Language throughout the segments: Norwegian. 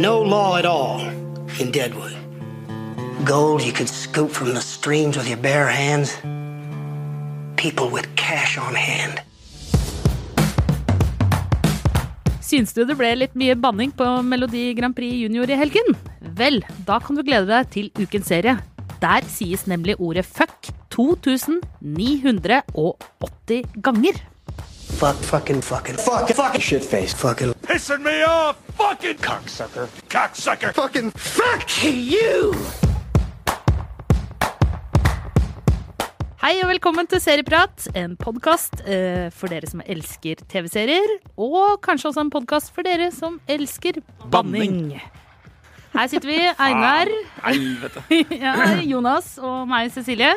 No law at all in Deadwood. Gold you could scoop from the streams with your bare hands. People with cash on hand. Syns du det ble litt mye banning på Melodi Grand Prix Junior i helgen? Vel, da kan du glede deg til ukens serie. Der sies nemlig ordet fuck 2980 ganger. Fuck, fucking, fucking, fuck, fucking, shitface, fucking, pissing me off! Fucking cocksucker! Cocksucker! fucking, fuck you! Hei og velkommen til Serieprat, en podkast eh, for dere som elsker TV-serier. Og kanskje også en podkast for dere som elsker banning. Her sitter vi, Einar, Helvete. ja, Jonas og meg, Cecilie.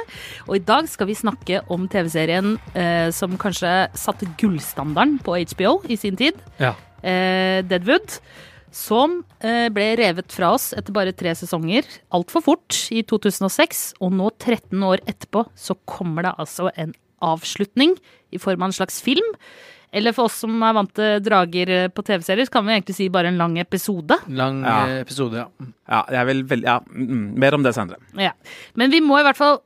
Og i dag skal vi snakke om TV-serien eh, som kanskje satte gullstandarden på HBO i sin tid. Ja. Eh, Deadwood. Som eh, ble revet fra oss etter bare tre sesonger altfor fort i 2006. Og nå, 13 år etterpå, så kommer det altså en avslutning i form av en slags film. Eller for oss som er vant til drager eh, på TV-serier, så kan vi egentlig si bare en lang episode. Lang Ja. episode, ja. Ja, jeg vil vel, ja, mm, mer om det senere. Ja. Men vi må i hvert fall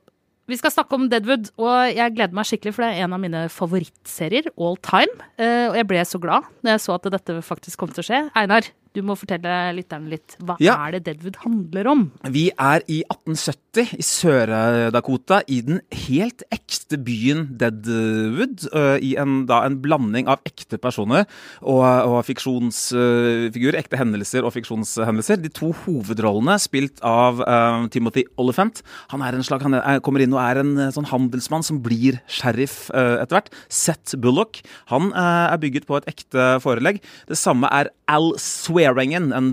Vi skal snakke om Deadwood, og jeg gleder meg skikkelig, for det er en av mine favorittserier all time. Eh, og jeg ble så glad når jeg så at dette faktisk kom til å skje. Einar, du må fortelle lytterne litt. Hva Ja. er det Deadwood handler om? Vi er i 1870 i Sør-Dakota, i den helt ekte byen Deadwood. øh, I en, da, en blanding av ekte personer og, og fiksjonsfigurer. ekte hendelser og fiksjonshendelser. De to hovedrollene spilt av uh, Timothy Oliphant. Han, er en slag, han er, kommer inn og er en øh, sånn handelsmann som blir sheriff uh, etter hvert. Seth Bullock. Han uh, er bygget på et ekte forelegg. Det samme er Al Swearingen, en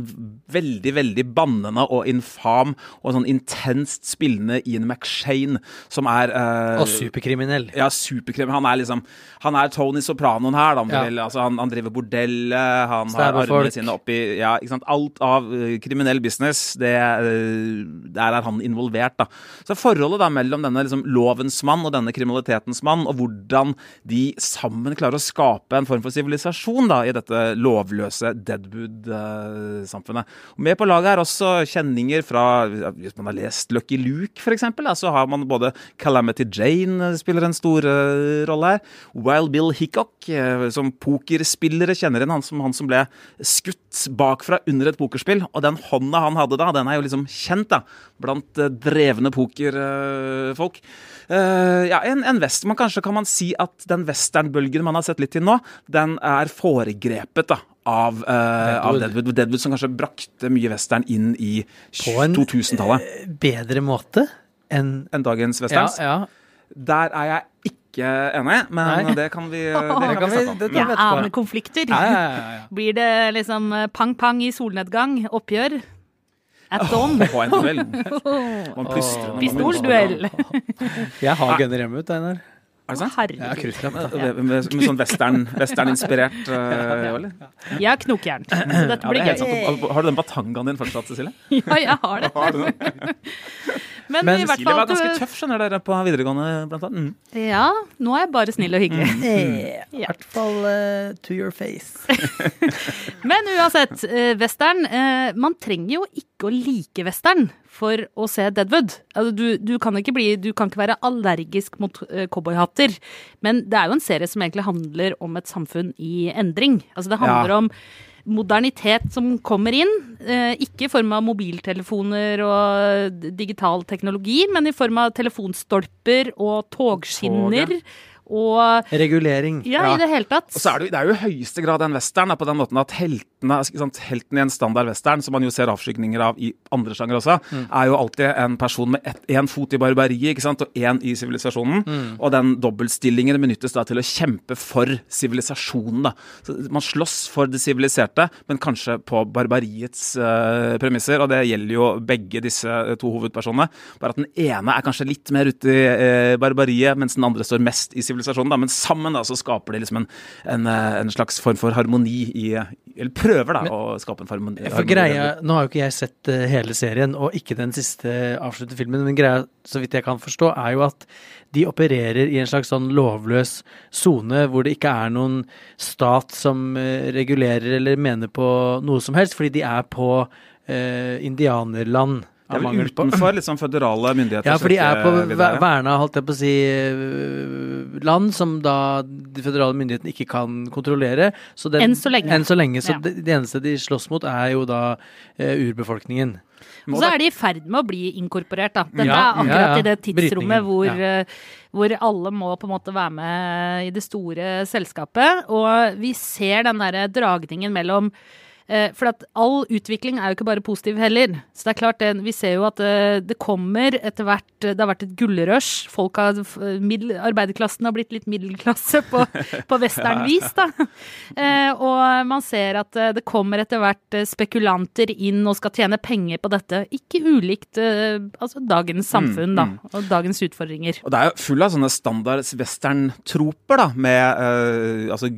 veldig, veldig bannende og infam og sånn intenst spillende Ian McShane, som er eh, Og superkriminell. ja, superkriminell. Han er liksom Han er Tony Sopranoen her, da. om du Ja. vil. Altså, han, han driver bordell, han Stabber har armene sine oppi Ja, ikke sant. Alt av uh, kriminell business, det uh, Der er han involvert, da. Så forholdet da mellom denne liksom, lovens mann og denne kriminalitetens mann, og hvordan de sammen klarer å skape en form for sivilisasjon da, i dette lovløse Deadwood-samfunnet. Med på laget er også kjenninger fra Hvis man har lest Lucky Luke, eksempel, så har man både Calamity Jane spiller en stor eh, rolle her. Wild Bill Hickok, eh, som pokerspillere kjenner igjen, han som, han som ble skutt bakfra under et pokerspill. Og den hånda han hadde da, den er jo liksom kjent da, blant eh, drevne pokerfolk. Uh, ja, en, en vest, men Kanskje kan man si at den westernbølgen man har sett litt til nå, den er foregrepet da, av, eh, av Deadwood. Deadwood. Deadwood som kanskje brakte mye western inn i 2000-tallet. På en- 2000-tallet Bedre måte enn en dagens ja, westerns. ja. Der er jeg ikke enig, men Nei. det kan vi, det kan kan vi snakke om. det konflikter. Ja, ja, ja, ja. Blir det liksom eh, pang-pang i solnedgang? Oppgjør? At dawn? På en duell. Man plystrer når Pistolduell? Jeg har gunner hjemme, Einar. Er det sant? Herregud. Ja, kruttlapp. Med, med, med sånn western- western-inspirert uh? Jeg har knokjern, så dette Ja, det blir er helt gøy. Har du den batangaen din fortsatt, Cecilie? Ja, jeg har det. Men, Men i hvert Cecilie fall var ganske tøff, skjønner dere, på videregående, blant annet. Mm. Ja, nå er jeg bare snill og hyggelig. I Ja. hvert fall uh, to your face. Men uansett, uh, western uh, Man trenger jo ikke å like western for å se Deadwood. Altså, du, du, kan ikke bli, du kan ikke være allergisk mot uh, cowboyhatter. Men det er jo en serie som egentlig handler om et samfunn i endring. Altså, det handler Ja. om modernitet som kommer inn. Eh, ikke i form av mobiltelefoner og digital teknologi, men i form av telefonstolper og togskinner. Tog, Og Regulering. ja, Ja. i det hele tatt. Og så er det, det er jo i høyeste grad en western, på den måten at heltene, ikke sant, helten i en standard western, som man jo ser avskygninger av i andre sjangere også, er jo alltid en person med én fot i barbariet ikke sant, og én i sivilisasjonen. Og den dobbeltstillingen benyttes da til å kjempe for sivilisasjonen. da. Så Man slåss for det siviliserte, men kanskje på barbariets uh, premisser. Og det gjelder jo begge disse eh, to hovedpersonene. Bare at den ene er kanskje litt mer ute i uh, barbariet, mens den andre står mest i sivilisasjonen. Da, Men sammen da, så skaper det liksom en, en, eh, en slags form for harmoni i, Eller prøver, da, å skape en harmoni. For greia, Nå har jo ikke jeg sett eh, hele serien, og ikke den siste avsluttede filmen, men greia, så vidt jeg kan forstå, er jo at de opererer i en slags sånn lovløs sone hvor det ikke er noen stat som eh, regulerer eller mener på noe som helst, fordi de er på eh, indianerland. Det er vel mangel utenfor sånn føderale myndigheter. Ja, for de er på verna, holdt jeg på å si, øh, land som da de føderale myndighetene ikke kan kontrollere. Så den, Enn så lenge. Enn så lenge. Så Ja. det, det eneste de slåss mot, er jo da uh, urbefolkningen. Og så er de i ferd med å bli inkorporert, da. Dette Ja, er akkurat ja, ja. i det tidsrommet hvor, ja. eh, hvor alle må på en måte være med i det store selskapet. Og vi ser den derre dragningen mellom For at all utvikling er jo ikke bare positiv heller. Så det er klart, det, vi ser jo at eh, det kommer etter hvert Det har vært et gullrush. Folk har middel, Arbeiderklassen har blitt litt middelklasse på, på westernvis, da. Eh, og man ser at eh, det kommer etter hvert eh, spekulanter inn og skal tjene penger på dette. Ikke ulikt eh, altså dagens samfunn, da. Og dagens utfordringer. Og det er jo full av sånne standard western-troper, da, med eh, altså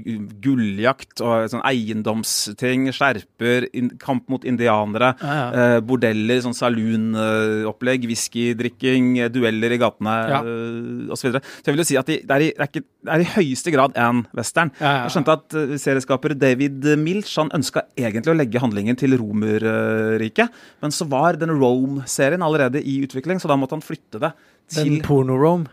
gulljakt og sånn eiendomsting, skjerper, in kamp mot indianere, Ja, eh, bordeller, sånn saloonopplegg, whiskydrikking, dueller i gatene Ja. eh, osv. Så, videre. så jeg vil jo si at de, det, er i, det, er ikke, det er i høyeste grad en western. Ja, ja, ja. Jeg skjønte at eh, serieskaper David Milch han ønska egentlig å legge handlingen til Romerriket, men så var den Rome-serien allerede i utvikling, så da måtte han flytte det til Den porno-rome.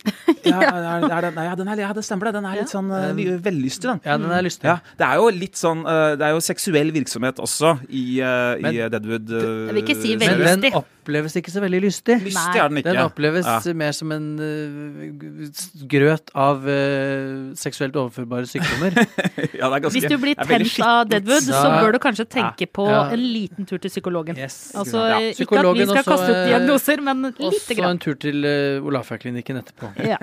ja, er, er det, ja, den er, ja, det stemmer det. Den er litt sånn uh, vellystig, den. Ja, den er lystig. Ja, det er jo litt sånn uh, Det er jo seksuell virksomhet også i, uh, Men- i Deadwood. Uh, Jeg vil ikke si Men veldig den lystig. Oppleves ikke så veldig lystig. Lystig er den ikke. Den oppleves Ja. mer som en uh, grøt av uh, seksuelt overførbare sykdommer. ja, det er ganske, Hvis du blir tent av. Deadwood, så Ja. bør du kanskje tenke på Ja. en liten tur til psykologen. Yes. Altså, Ja. Ikke at vi skal også, kaste ut eh, diagnoser, men Og lite så grann. en tur til uh, Olafia-klinikken etterpå. Ja.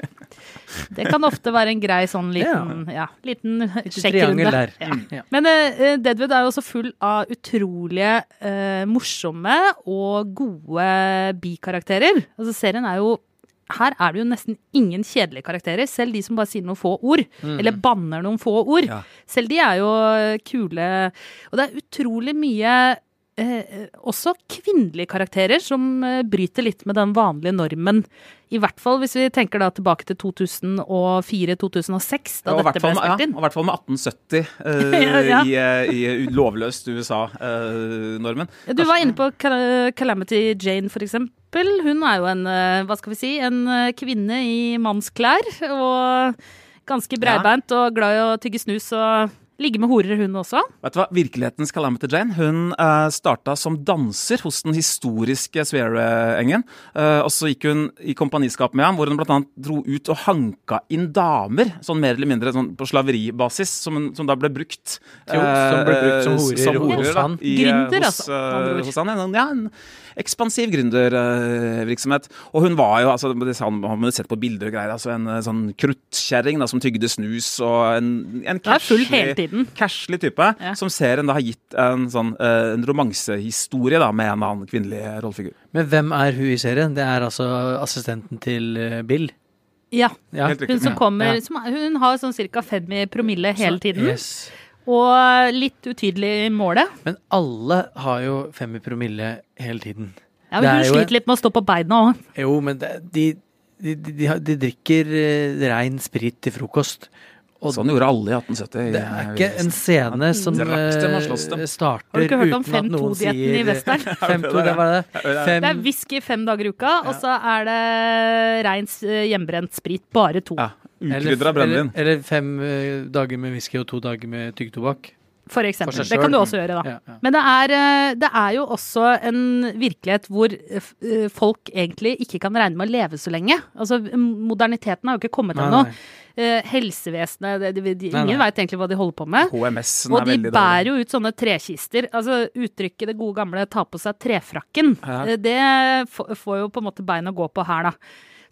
Det kan ofte være en grei sånn liten, ja, liten sjekkrunde. Ja. Mm, Men uh, Deadwood er jo også full av utrolige uh, morsomme og gode bikarakterer. Altså serien er jo her er det jo nesten ingen kjedelige karakterer, selv de som bare sier noen få ord. Eller banner noen få ord. Ja. Selv de er jo kule. Og det er utrolig mye eh, også kvinnelige karakterer som eh, bryter litt med den vanlige normen. I hvert fall hvis vi tenker da tilbake til 2004-2006, da Ja, dette ble spilt inn. Ja, og i hvert fall med 1870 eh, Ja, ja. I, eh, i lovløst USA-normen. Du var inne på Cal- Calamity Jane, for eksempel. Hun er jo en, eh, hva skal vi si, en eh, kvinne i mannsklær. Og ganske breibeint og glad i å tygge snus og ligge med horer, hun også. Vet du hva? Virkelighetens Calamity Jane hun uh, starta som danser hos den historiske Sverre-engen. Uh, og så gikk hun i kompaniskap med ham, hvor hun bl.a. dro ut og hanka inn damer. Sånn mer eller mindre sånn på slaveribasis, som, som da ble brukt Jo, som ble brukt som eh, horer hos da, han. i, eh, Gründer, hos, altså, med eh, hos han. Ja, ekspansiv gründervirksomhet. og hun var jo, altså, det sa han har man sett på bilder og greier, altså en eh, sånn kruttkjerring som tygde snus, og en, en cashly type, Ja. som serien da har gitt en sånn eh, en romansehistorie da, med en annen kvinnelig rollefigur. Men hvem er hun i serien? Det er altså assistenten til øh, Bill. Ja. Ja. Hun som kommer Ja. som, Hun har sånn ca. fem i promille hele tiden. Yes. Og litt utydelig i målet. Men alle har jo fem i promille hele tiden. Ja, men hun sliter litt med å stå på beina òg. Jo, men det, de, de, de, de, de drikker eh, rein sprit til frokost. Og Sånn gjorde alle i 1870. det er ikke en scene som dem eh, starter Har du ikke hørt om uten at noen 5-2-dietten i sier- Western? det var det. Fem, Det er whisky fem dager i uka, og så er det rein hjemmebrent sprit. Bare to. Ja, Ukrydra brennevin. eller, eller fem eh, dager med whisky og to dager med tyggtobakk. For eksempel. For det kan du også gjøre, da. Ja, ja. Men det er, eh, det er jo også en virkelighet hvor eh, folk egentlig ikke kan regne med å leve så lenge. Altså, moderniteten har jo ikke kommet ennå. Eh, Helsevesenet, det, de, de, Nei, ingen veit egentlig hva de holder på med. HMS-en Og er de bærer jo ut sånne trekister. Altså uttrykket det gode gamle 'ta på seg trefrakken', Ja. det får jo på en måte bein å gå på her, da.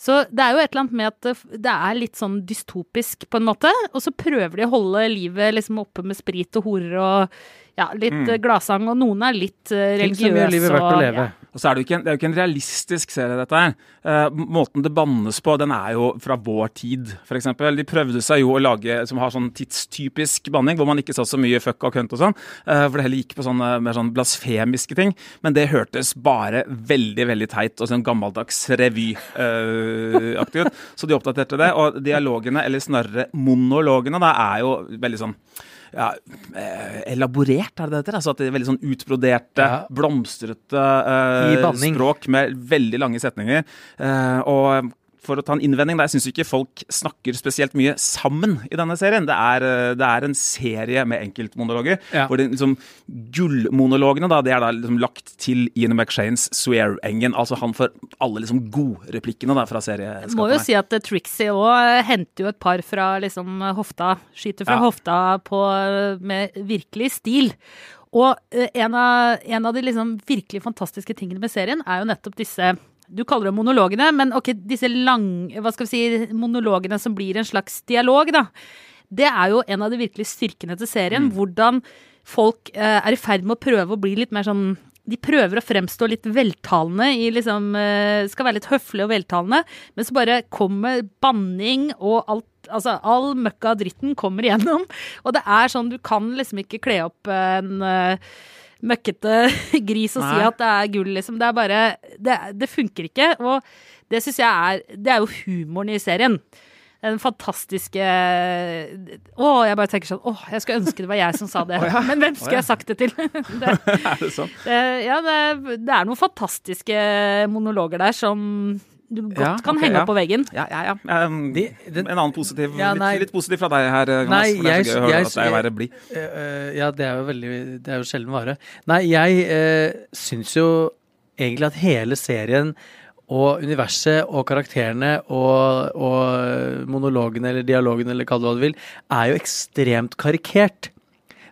Så det er jo et eller annet med at det er litt sånn dystopisk, på en måte. Og så prøver de å holde livet liksom oppe med sprit og horer og ja, litt mm. gladsang, og noen er litt eh, religiøse. livet verdt å og- leve. ja. Og så er det, jo ikke en, det er jo ikke en realistisk serie, dette her. Eh, måten det bannes på, den er jo fra vår tid, f.eks. De prøvde seg jo å lage som har sånn tidstypisk banning, hvor man ikke sa så mye fuck og kønt og sånn. eh, for det heller gikk på sånne mer sånn blasfemiske ting. Men det hørtes bare veldig veldig teit og sånn gammeldags revyaktig ut. Så de oppdaterte det. Og dialogene, eller snarere monologene, da, er jo veldig sånn ja, eh, elaborert, er det det heter? Altså at det er veldig sånn utbroderte, Ja. blomstrete eh, språk med veldig lange setninger. Eh, og for å ta en innvending, der syns ikke folk snakker spesielt mye sammen i denne serien. Det er, eh, det er en serie med enkeltmonologer. Ja. Hvor det, liksom, gullmonologene da, det er da liksom lagt til Ian McShanes swear-engen. Altså han får alle liksom godreplikkene da, fra Jeg må jo si at eh, Trixie òg henter jo et par fra liksom hofta. Skyter fra Ja. hofta på, med virkelig stil. Og eh, en av, en av de liksom virkelig fantastiske tingene med serien er jo nettopp disse du kaller det monologene, men ok, disse lang, hva skal vi si, monologene som blir en slags dialog, da. Det er jo en av de virkelig styrkene til serien. Hvordan folk eh, er i ferd med å prøve å bli litt mer sånn de prøver å fremstå litt veltalende, i liksom, eh, skal være litt høflige og veltalende, men så bare kommer banning og alt Altså, all møkka og dritten kommer igjennom. Og det er sånn, du kan liksom ikke kle opp en eh, møkkete gris og si at det er gull, liksom. Det er bare Det, det funker ikke. Og det syns jeg er Det er jo humoren i serien. Den fantastiske Å, jeg bare tenker sånn Å, jeg skulle ønske det var jeg som sa det. Men hvem skulle jeg sagt det til? det, Er det sånn? det, ja, det, det er noen fantastiske monologer der som du godt Ja, kan okay, henge ja. opp på veggen. Ja, ja, ja. Um, De- den- en annen positiv Ja, nei. litt, litt positiv fra deg her, Jonas. Nei, for det er jeg- så gøy å høre jeg- at jeg være blid. Eh, eh, ja, det er jo veldig Det er jo sjelden vare. Nei, jeg uh, syns jo egentlig at hele serien og universet og karakterene og, og monologene eller dialogen eller kall det hva du vil, er jo ekstremt karikert.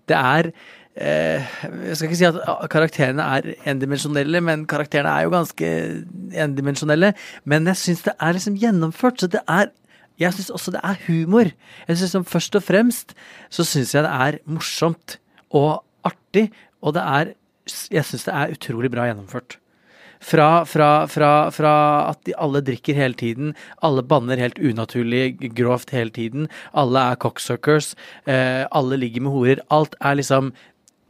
Det er eh, Jeg skal ikke si at ah, karakterene er endimensjonelle, men karakterene er jo ganske endimensjonelle. Men jeg syns det er liksom gjennomført, så det er jeg syns også det er humor. Jeg synes som Først og fremst så syns jeg det er morsomt og artig, og det er Jeg syns det er utrolig bra gjennomført. Fra, fra, fra, fra at de alle drikker hele tiden, alle banner helt unaturlig grovt hele tiden, alle er cocksuckers, eh, alle ligger med horer. Alt er liksom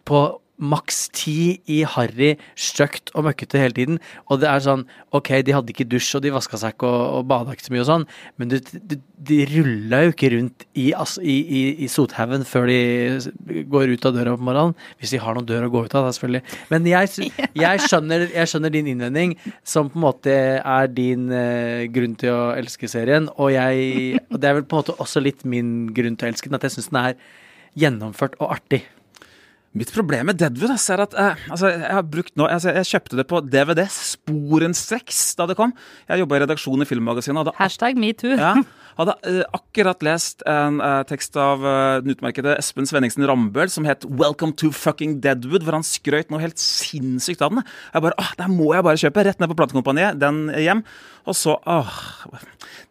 på maks ti i harry, stygt og møkkete hele tiden. Og det er sånn Ok, de hadde ikke dusj, og de vaska seg ikke og, og bada ikke så mye og sånn, men du, du, de rulla jo ikke rundt i, i, i, i sothaugen før de går ut av døra på morgenen. Hvis de har noen dør å gå ut av, da, selvfølgelig. Men jeg, jeg, skjønner, jeg skjønner din innvending, som på en måte er din eh, grunn til å elske serien. Og, jeg, og det er vel på en måte også litt min grunn til å elske den, at jeg syns den er gjennomført og artig. Mitt problem med Deadwood ass, er at eh, altså, jeg har brukt nå, altså, jeg kjøpte det på DVD sporenstreks da det kom. Jeg jobba i redaksjonen i Filmmagasinet. Hashtag metoo. Ja, hadde eh, akkurat lest en eh, tekst av eh, den utmerkede Espen Svenningsen Rambøll som het 'Welcome to fucking Deadwood', hvor han skrøt noe helt sinnssykt av den. Jeg bare, åh, Der må jeg bare kjøpe. Rett ned på platekompaniet, den hjem. Og så åh,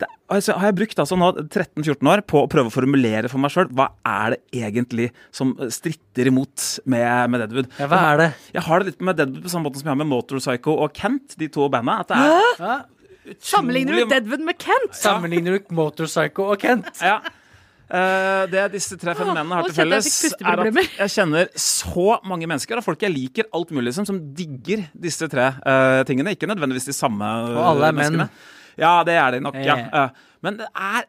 det, altså, har jeg brukt altså nå 13-14 år på å prøve å formulere for meg sjøl hva er det egentlig som stritter imot med, med Deadwood. Ja, hva er det? Jeg har det litt med Deadwood på samme måte som jeg har med Motorpsycho og Kent, de to banda. At det er Sammenligner du Deadwood med Kent? Sammenligner du Motorpsycho og Kent? Ja. Uh, det disse tre fenomenene har til felles, er at jeg kjenner så mange mennesker og folk jeg liker alt mulig som, som digger disse tre uh, tingene. Ikke nødvendigvis de samme Og alle er menn. menneskene. Ja, det er de nok, ja. Eh, men det er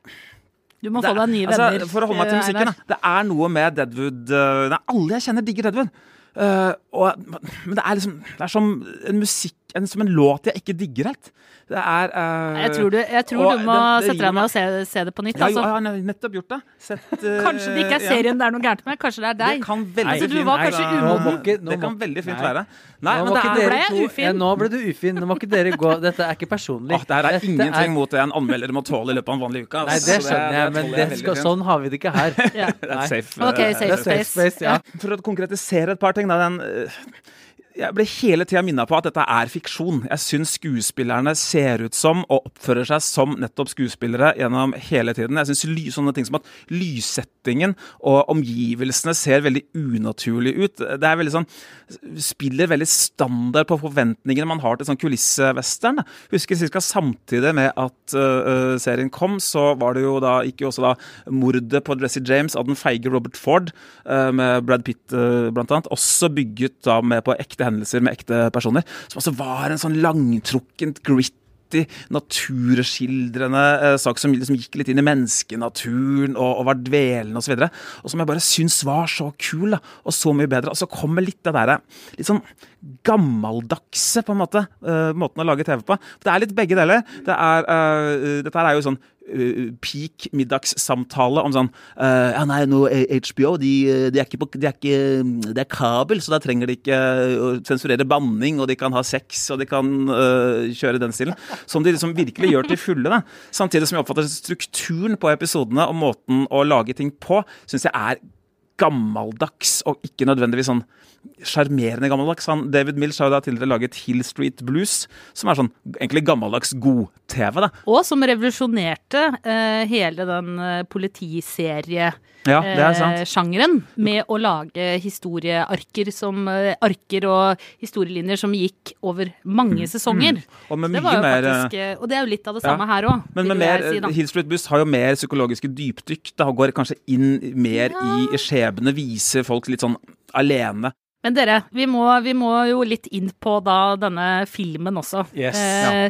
Du må få deg nye altså. For å holde meg til musikken, da. Det er noe med Deadwood Nei, alle jeg kjenner, digger Deadwood. Eh, og, men det er liksom Det er som en musikk en, Som en låt jeg ikke digger helt. Det er uh, Jeg tror du, jeg tror og du må det- det sette deg ned og se, se det på nytt. ja, jo, Altså. jeg har nettopp gjort det. Sett, uh, Kanskje det ikke er ja. serien det er noe gærent med, kanskje det er Det deg. kan veldig Altså, du fint var Nei, kanskje umoden. Nå nå Det kan veldig fint Nei. være. Nei, Nå men det er ble jeg ufin. Ja, nå ble du ufin. Nå må ikke dere gå Dette er ikke personlig. Åh, det her er Dette ingenting mot det en anmelder må tåle i løpet av en vanlig uke. Nei, det skjønner jeg, men det skal, sånn har vi det ikke her. Ja. Det er safe. Eh, safe er safe space. space, ja. For å konkretisere et par ting, da. Den, eh, jeg ble hele tida minna på at dette er fiksjon. Jeg syns skuespillerne ser ut som og oppfører seg som nettopp skuespillere gjennom hele tiden. Jeg syns sånne ting som at lyssettingen og omgivelsene ser veldig unaturlig ut. Det er veldig sånn Spiller veldig standard på forventningene man har til sånn kulissevestern. Husker ca. samtidig med at uh, serien kom, så var det jo da ikke også da mordet på Dressy James av den feige Robert Ford, uh, med Brad Pitt uh, blant annet, også bygget da med på ekte hendelser med ekte personer. Som altså var en sånn langtrukkent, gritty, naturskildrende eh, sak som liksom gikk litt inn i menneskenaturen og, og var dvelende osv. Og, så og som jeg bare syns var så kul da, og så mye bedre. Og så kommer litt det derre litt sånn gammeldagse, på en måte, eh, måten å lage TV på. Det er litt begge deler. Det er, eh, dette er jo sånn peak middagssamtale om sånn uh, Ja, nei, nå HBO, de, de, er ikke på, de er ikke Det er kabel, så da trenger de ikke å sensurere banning, og de kan ha sex, og de kan uh, kjøre den stilen. Som de liksom virkelig gjør til fulle. da. Samtidig som jeg oppfatter strukturen på episodene og måten å lage ting på, syns jeg er gammeldags, og ikke nødvendigvis sånn sjarmerende gammeldags. Han, David Mills har jo da tidligere laget Hill Street Blues, som er sånn egentlig gammeldags god-TV. da. Og som revolusjonerte eh, hele den eh, politiseriesjangeren ja, eh, med å lage historiearker som eh, arker og historielinjer som gikk over mange mm. sesonger. Mm. Og, det mer, faktisk, og det er jo litt av det samme her òg. Men med mer, si, Hill Street Blues har jo mer psykologiske dypdykk. Det går kanskje inn mer ja. i skjebne, viser folk litt sånn alene. Men dere, vi må, vi må, jo litt inn på da denne filmen også. Yes, eh, ja.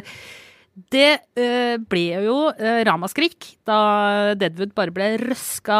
Det uh, ble jo uh, ramaskrik da Deadwood bare ble røska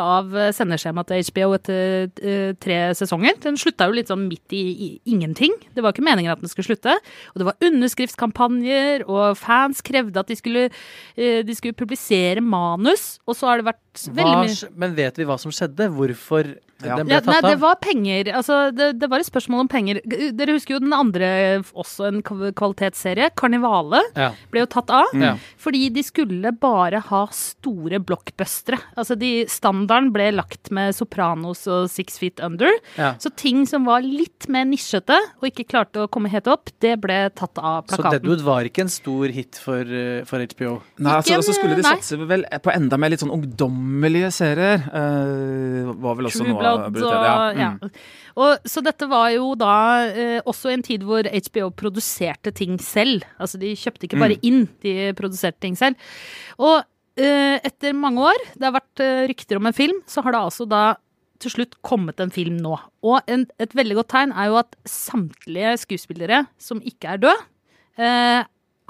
av sendeskjemaet til HBO etter uh, tre sesonger. Den slutta jo litt sånn midt i, i, ingenting. Det var ikke meningen at den skulle slutte. Og det var underskriftskampanjer, og fans krevde at de skulle, de skulle publisere manus. Og så har det vært mye Men vet vi hva som skjedde? Hvorfor ja. Den ble tatt av? Nei, det var penger. Altså, det, det, var et spørsmål om penger. Dere husker jo den andre, også en kvalitetsserie, Karnivale, ja. ble jo tatt av. Mm. Fordi de skulle bare ha store blockbustere. Altså, de, standarden ble lagt med Sopranos og Six Feet Under. Ja. Så ting som var litt mer nisjete, og ikke klarte å komme helt opp, det ble tatt av plakaten. Så Deadwood var ikke en stor hit for, eh, for HBO? Nei, altså, så skulle de satse vel på enda mer litt sånn ungdommelige serier. Uh, var vel også True noe Blood og ja. Mm. Og, så dette var jo da eh, også en tid hvor HBO produserte ting selv. Altså de kjøpte ikke bare mm. inn, de produserte ting selv. Og eh, etter mange år, det har vært rykter om en film, så har det altså da til slutt kommet en film nå. Og en, et veldig godt tegn er jo at samtlige skuespillere som ikke er døde, eh,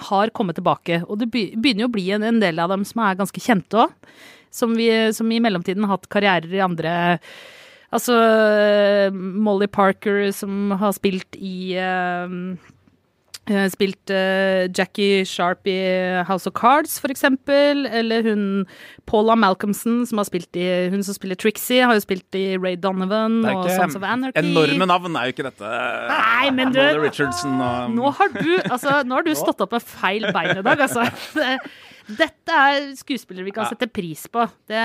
har kommet tilbake. Og det begynner jo å bli en, en del av dem som er ganske kjente òg. Som, som, i mellomtiden har hatt karrierer i andre Altså Molly Parker, som har spilt i uh, Spilt uh, Jackie Sharp i House of Cards, for eksempel. Eller hun Paula Malcolmson, som har spilt i Hun som spiller Trixie, har jo spilt i Ray Donovan og Sons of Anarchy. Enorme navn er jo ikke dette. Nei, men du Richardson og Nå har du, altså, nå har du stått opp med feil bein i dag, altså. Dette er skuespillere vi kan ja. sette pris på. Det,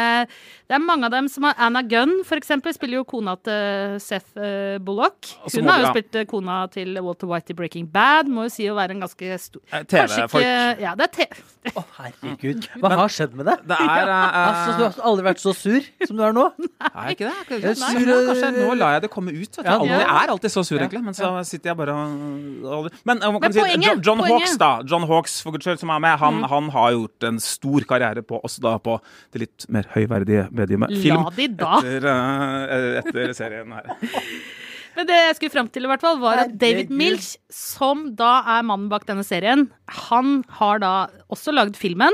det, er mange av dem som har Anna Gunn, eksempel, spiller jo kona til Seth uh, Bullock. Hun har jo spilt uh, kona til Walter White i Breaking Bad. Må jo si å være en ganske stor eh, TV-folk. Ja, det er TV. Å, oh, herregud. Hva Men, har skjedd med deg? Det er uh, altså, Du har aldri vært så sur som du er nå. Nei, ikke det. Kanskje, nei, nei, kanskje nå lar jeg det komme ut. Vet du. Ja, jeg er alltid så sur, egentlig. Men så sitter jeg bare og Men, Men poenget, si, John, John Hawks, da. John Hawks, for guds skyld, som er med, han, mm. han har gjort gjort en stor karriere på også da på det litt mer høyverdige mediumet film. La de da. Etter, uh, etter serien her. Men det jeg skulle fram til, i hvert fall, var at David Milch, som da er mannen bak denne serien, han har da også lagd filmen.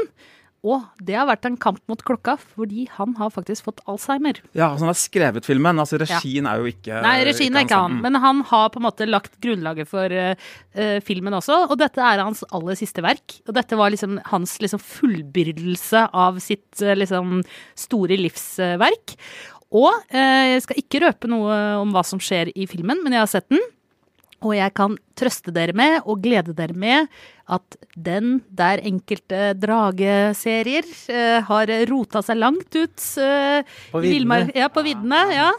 Og det har vært en kamp mot klokka, fordi han har faktisk fått Alzheimer. Ja, altså Han har skrevet filmen. altså Regien ja. er jo ikke Nei, regien er ikke han. Mm. Men han har på en måte lagt grunnlaget for uh, filmen også. Og dette er hans aller siste verk. Og dette var liksom hans liksom fullbyrdelse av sitt uh, liksom store livsverk. Og uh, jeg skal ikke røpe noe om hva som skjer i filmen, men jeg har sett den. Og jeg kan trøste dere med og glede dere med at den der enkelte drageserier uh, har rota seg langt ut uh, På viddene. Ja, på viddene. Ja.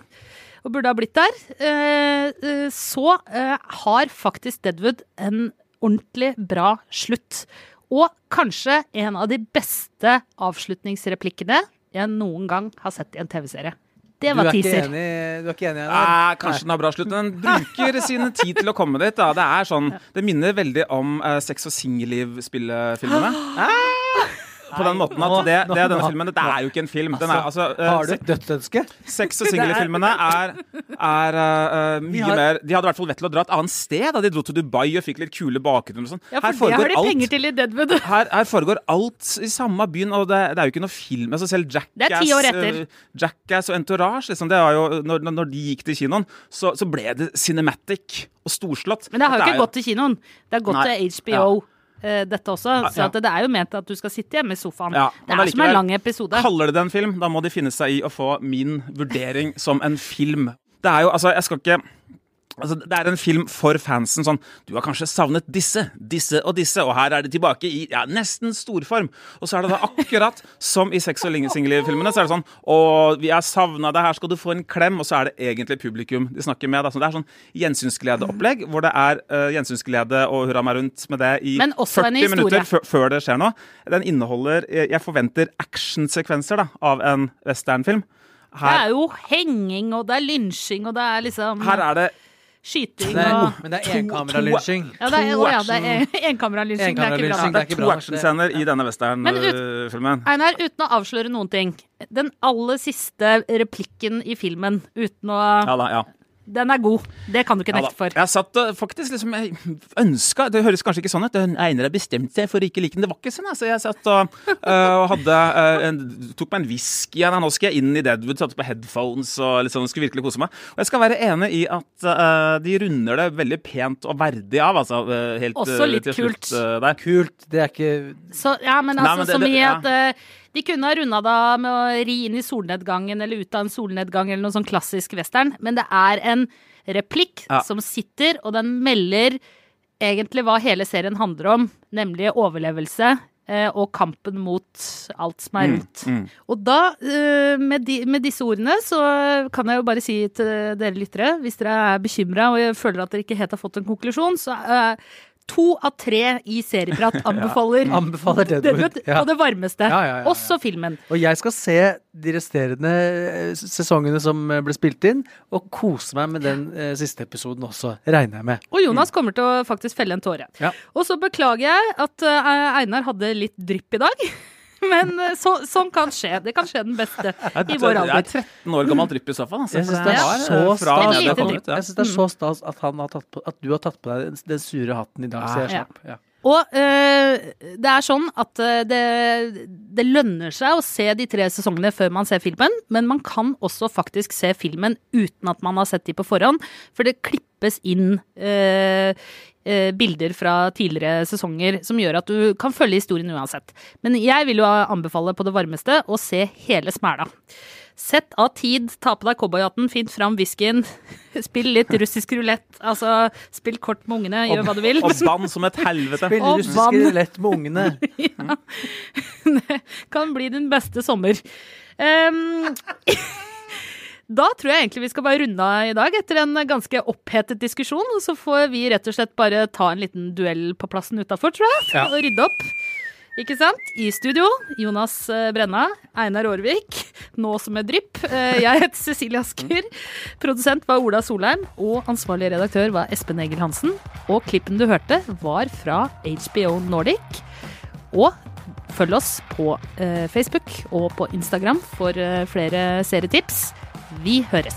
og burde ha blitt der, eh, eh, så eh, har faktisk Deadwood en ordentlig bra slutt. Og kanskje en av de beste avslutningsreplikkene jeg noen gang har sett i en TV-serie. Det Du var er, teaser. enig, du er ikke enig? Einar? Eh, kanskje den har bra slutt. Den bruker sin tid til å komme dit. Da. Det er sånn, det minner veldig om uh, Sex og singelliv-spillefilmene. På den måten at det, det er denne filmen. Det er jo ikke en film. Den er, altså, uh, Har du et dødsønske? Sex og singelfilmene er, er uh, mye har- mer De hadde i hvert fall vett til å dra et annet sted. Da de dro til Dubai og fikk litt kule bakgrunner og sånn. Ja, Her for det har foregår alt penger til i Deadwood. her, her foregår alt i samme byen, og det, det er jo ikke noe film. Altså selv Jackass, Det er ti år etter. eh, Jackass og Entourage, liksom, det var jo, når, når de gikk til kinoen, så, så ble det cinematic og storslått. Men det har jo ikke gått til kinoen. Det har gått til HBO, eh, dette også. Så det er jo ment at du skal sitte hjemme i sofaen. Ja, det er som en lang episode. Kaller det det en film, da må de finne seg i å få min vurdering som en film. Det er jo, altså, jeg skal ikke Altså, det er en film for fansen. sånn, Du har kanskje savnet disse, disse og disse, og her er de tilbake i ja, nesten storform. Og så er det da akkurat som i Sex og single-filmene. Så er det sånn Og vi har savna deg, her skal du få en klem. Og så er det egentlig publikum de snakker med. Da. Så det er sånn gjensynsgledeopplegg, hvor det er uh, gjensynsglede og hurra meg rundt med det i 40 minutter før- det skjer noe. Den inneholder Jeg jeg forventer actionsekvenser da, av en westernfilm. Det er jo henging, og det er lynsjing, og det er liksom her er det skyting Det er, og men det er enkameralynsjing. ja, det er, å, ja, det er enkameralynsjing. Det er ikke bra. det er to actionscener i denne Men ut- Einar, uten å avsløre noen ting. Den aller siste replikken i filmen, uten å Ja da, ja. Den er god. Det kan du ikke Ja, nekte for. Jeg satt og faktisk liksom Jeg ønska Det høres kanskje ikke sånn ut. den Einar har bestemt seg for å ikke like den. Det var ikke sånn. Altså, jeg satt og, øh, og hadde øh, en, tok meg en whisky. Ja, nå skal jeg inn i Deadwood, satte på headphones og liksom, skulle virkelig kose meg. Og jeg skal være enig i at øh, de runder det veldig pent og verdig av. Altså, helt, Også litt til slutt, kult. øh. Kult. Det er ikke Så, ja, men Nei, altså men det- som det- i ja. at eh, de kunne ha runda det av med å ri inn i solnedgangen eller ut av en solnedgang eller noe sånn klassisk western, men det er en replikk Ja. som sitter, og den melder egentlig hva hele serien handler om, nemlig overlevelse. eh, Og kampen mot alt som er Mm, mm. Og da, eh, med, de, med disse ordene, så kan jeg jo bare si til dere lyttere, hvis dere er bekymra og føler at dere ikke helt har fått en konklusjon, så eh, to av tre i Serieprat anbefaler Anbefaler Deadwood. Ja. på det varmeste. Ja, ja, ja, ja. Også filmen. Og jeg skal se de resterende eh, sesongene som eh, ble spilt inn, og kose meg med den eh, siste episoden også, regner jeg med. Og Jonas kommer til å faktisk felle en tåre. Ja. Og så beklager jeg at uh, Einar hadde litt drypp i dag. Men eh, så, sånn kan skje. Det kan skje den beste i vår Det er alder. 13 år gammel drypp i så fall. Altså, Jeg syns det er det jeg synes det er så stas at, han har tatt på, at du har tatt på deg den, den sure hatten i dag, så jeg slapp. Ja. Og øh, det er sånn at eh, det, det lønner seg å se de tre sesongene før man ser filmen, men man kan også faktisk se filmen uten at man har sett de på forhånd, for det klippes inn øh, øh, bilder fra tidligere sesonger som gjør at du kan følge historien uansett. Men jeg vil jo anbefale på det varmeste å se hele smæla. Sett av tid, ta på deg cowboyhatten, fint fram whiskyen, spill litt russisk rulett, altså spill kort med ungene, gjør hva du vil. Og bann som et helvete. Spill Og russisk rulett med ungene. Det kan bli din beste sommer. Um, da tror jeg egentlig vi skal bare runde av i dag, etter en ganske opphetet diskusjon. Så får vi rett og slett bare ta en liten duell på plassen utafor, tror jeg, Ja. og rydde opp. Ikke sant? I studio, Jonas eh, Brenna, Einar Aarvik, nå som med drypp. Eh, Jeg heter Cecilie Asker. Produsent var Ola Solheim, og ansvarlig redaktør var Espen Egil Hansen. Og klippen du hørte, var fra HBO Nordic. Og følg oss på eh, Facebook og på Instagram for flere serietips. Vi høres.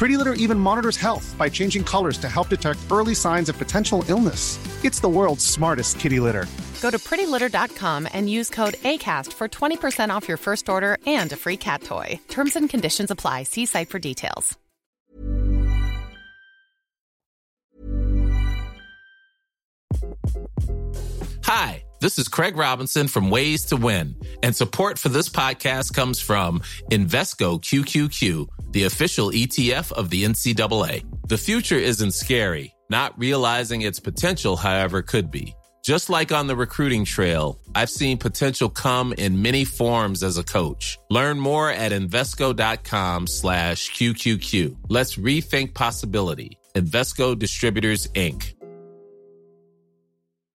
Pretty Litter even monitors health by changing colors to help detect early signs of potential illness. It's the world's smartest kitty litter. Go to prettylitter.com and use code ACAST for 20% off your first order and a free cat toy. Terms and conditions apply. See site for details. Hi, this is Craig Robinson from Ways to Win, and support for this podcast comes from Invesco QQQ, the official ETF of the NCAA. The future isn't scary. Not realizing its potential, however, could be. Just like on the recruiting trail, I've seen potential come in many forms as a coach. Learn more at Invesco.com slash QQQ. Let's rethink possibility. Invesco Distributors, Inc.